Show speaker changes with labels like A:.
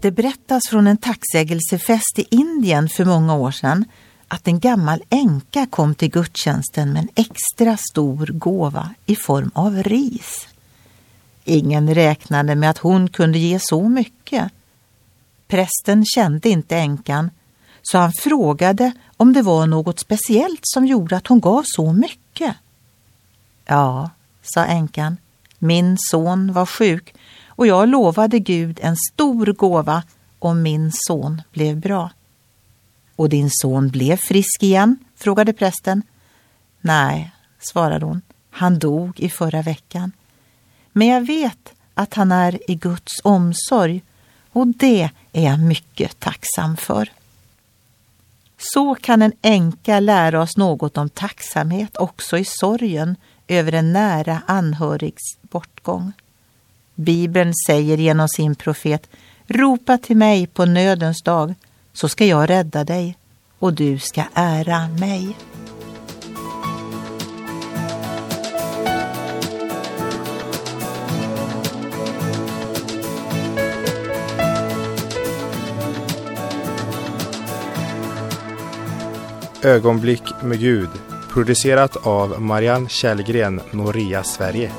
A: Det berättas från en tacksägelsefest i Indien för många år sedan att en gammal änka kom till gudstjänsten med en extra stor gåva i form av ris. Ingen räknade med att hon kunde ge så mycket. Prästen kände inte änkan så han frågade om det var något speciellt som gjorde att hon gav så mycket. Ja, sa änkan, min son var sjuk och jag lovade Gud en stor gåva om min son blev bra. Och din son blev frisk igen? frågade prästen. Nej, svarade hon. Han dog i förra veckan. Men jag vet att han är i Guds omsorg och det är jag mycket tacksam för. Så kan en änka lära oss något om tacksamhet också i sorgen över en nära anhörigs bortgång. Bibeln säger genom sin profet Ropa till mig på nödens dag så ska jag rädda dig och du ska ära mig.
B: Ögonblick med Gud producerat av Marianne Källgren, Noria Sverige.